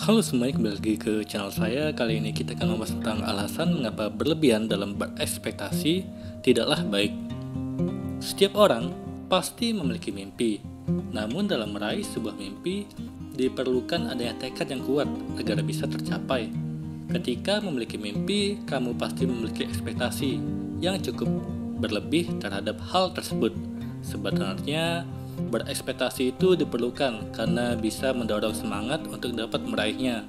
Halo semuanya, kembali lagi ke channel saya. Kali ini kita akan membahas tentang alasan mengapa berlebihan dalam berekspektasi tidaklah baik. Setiap orang pasti memiliki mimpi, namun dalam meraih sebuah mimpi diperlukan adanya tekad yang kuat agar bisa tercapai. Ketika memiliki mimpi, kamu pasti memiliki ekspektasi yang cukup berlebih terhadap hal tersebut. Sebenarnya, Berekspektasi itu diperlukan karena bisa mendorong semangat untuk dapat meraihnya.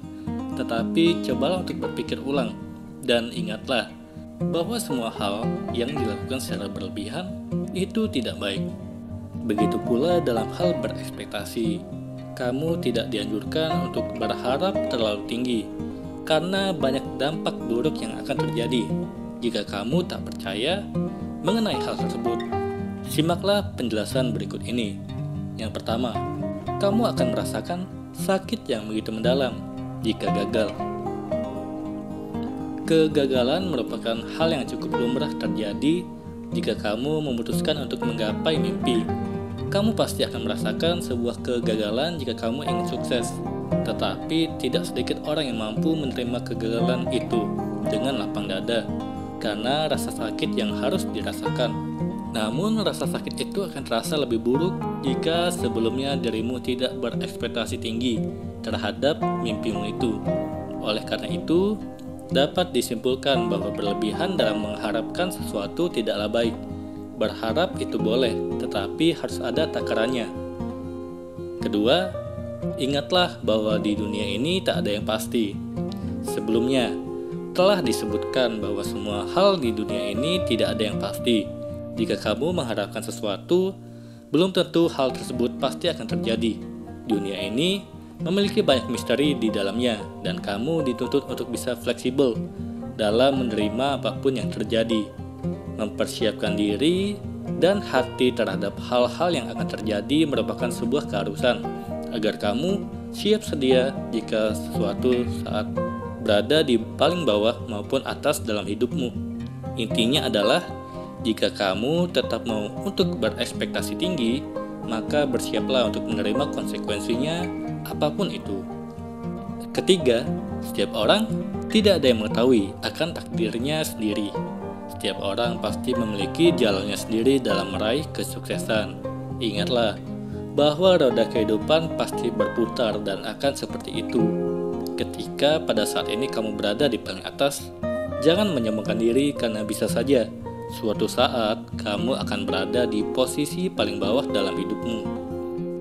Tetapi cobalah untuk berpikir ulang dan ingatlah bahwa semua hal yang dilakukan secara berlebihan itu tidak baik. Begitu pula dalam hal berekspektasi. Kamu tidak dianjurkan untuk berharap terlalu tinggi karena banyak dampak buruk yang akan terjadi jika kamu tak percaya mengenai hal tersebut. Simaklah penjelasan berikut ini. Yang pertama, kamu akan merasakan sakit yang begitu mendalam jika gagal. Kegagalan merupakan hal yang cukup lumrah terjadi jika kamu memutuskan untuk menggapai mimpi. Kamu pasti akan merasakan sebuah kegagalan jika kamu ingin sukses, tetapi tidak sedikit orang yang mampu menerima kegagalan itu dengan lapang dada karena rasa sakit yang harus dirasakan. Namun rasa sakit itu akan terasa lebih buruk jika sebelumnya dirimu tidak berekspektasi tinggi terhadap mimpimu itu. Oleh karena itu, dapat disimpulkan bahwa berlebihan dalam mengharapkan sesuatu tidaklah baik. Berharap itu boleh, tetapi harus ada takarannya. Kedua, ingatlah bahwa di dunia ini tak ada yang pasti. Sebelumnya, telah disebutkan bahwa semua hal di dunia ini tidak ada yang pasti jika kamu mengharapkan sesuatu, belum tentu hal tersebut pasti akan terjadi. Dunia ini memiliki banyak misteri di dalamnya, dan kamu dituntut untuk bisa fleksibel dalam menerima apa pun yang terjadi, mempersiapkan diri dan hati terhadap hal-hal yang akan terjadi merupakan sebuah keharusan agar kamu siap sedia jika sesuatu saat berada di paling bawah maupun atas dalam hidupmu. Intinya adalah jika kamu tetap mau untuk berekspektasi tinggi, maka bersiaplah untuk menerima konsekuensinya apa pun itu. Ketiga, setiap orang tidak ada yang mengetahui akan takdirnya sendiri. Setiap orang pasti memiliki jalannya sendiri dalam meraih kesuksesan. Ingatlah bahwa roda kehidupan pasti berputar dan akan seperti itu. Ketika pada saat ini kamu berada di paling atas, jangan menyombongkan diri karena bisa saja Suatu saat, kamu akan berada di posisi paling bawah dalam hidupmu.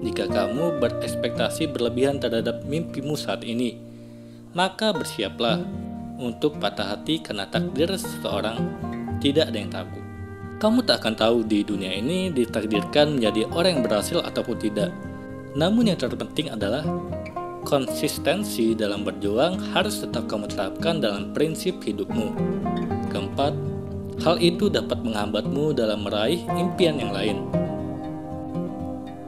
Jika kamu berekspektasi berlebihan terhadap mimpimu saat ini, maka bersiaplah untuk patah hati karena takdir seseorang tidak ada yang tahu. Kamu tak akan tahu di dunia ini ditakdirkan menjadi orang yang berhasil ataupun tidak. Namun yang terpenting adalah konsistensi dalam berjuang harus tetap kamu terapkan dalam prinsip hidupmu. Keempat, Hal itu dapat menghambatmu dalam meraih impian yang lain.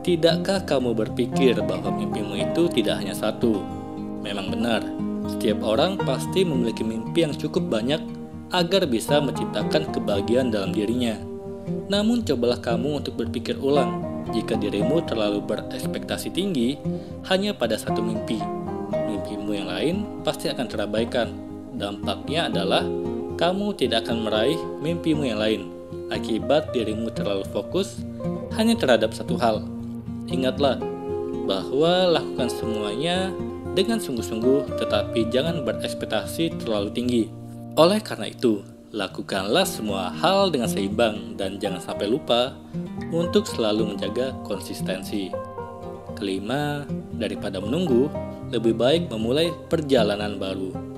Tidakkah kamu berpikir bahwa mimpimu itu tidak hanya satu? Memang benar, setiap orang pasti memiliki mimpi yang cukup banyak agar bisa menciptakan kebahagiaan dalam dirinya. Namun cobalah kamu untuk berpikir ulang jika dirimu terlalu berekspektasi tinggi hanya pada satu mimpi. Mimpimu yang lain pasti akan terabaikan. Dampaknya adalah kamu tidak akan meraih mimpimu yang lain akibat dirimu terlalu fokus hanya terhadap satu hal. Ingatlah bahwa lakukan semuanya dengan sungguh-sungguh, tetapi jangan berekspektasi terlalu tinggi. Oleh karena itu, lakukanlah semua hal dengan seimbang dan jangan sampai lupa untuk selalu menjaga konsistensi. Kelima, daripada menunggu, lebih baik memulai perjalanan baru.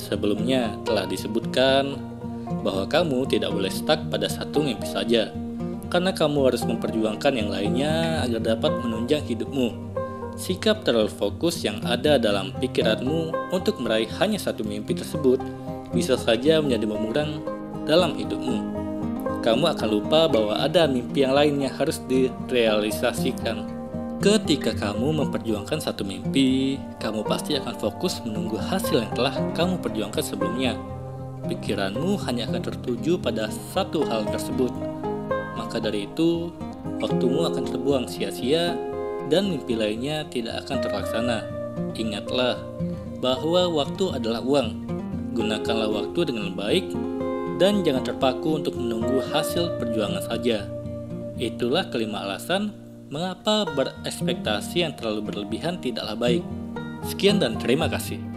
Sebelumnya telah disebutkan bahwa kamu tidak boleh stuck pada satu mimpi saja, karena kamu harus memperjuangkan yang lainnya agar dapat menunjang hidupmu. Sikap terlalu fokus yang ada dalam pikiranmu untuk meraih hanya satu mimpi tersebut bisa saja menjadi memurang dalam hidupmu. Kamu akan lupa bahwa ada mimpi yang lainnya harus direalisasikan. Ketika kamu memperjuangkan satu mimpi, kamu pasti akan fokus menunggu hasil yang telah kamu perjuangkan sebelumnya. Pikiranmu hanya akan tertuju pada satu hal tersebut. Maka dari itu, waktumu akan terbuang sia-sia dan mimpi lainnya tidak akan terlaksana. Ingatlah bahwa waktu adalah uang. Gunakanlah waktu dengan baik dan jangan terpaku untuk menunggu hasil perjuangan saja. Itulah kelima alasan mengapa berekspektasi yang terlalu berlebihan tidaklah baik. Sekian dan terima kasih.